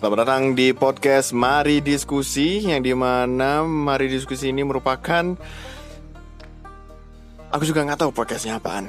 Selamat datang di podcast Mari Diskusi yang di mana Mari Diskusi ini merupakan aku juga nggak tahu podcastnya apaan.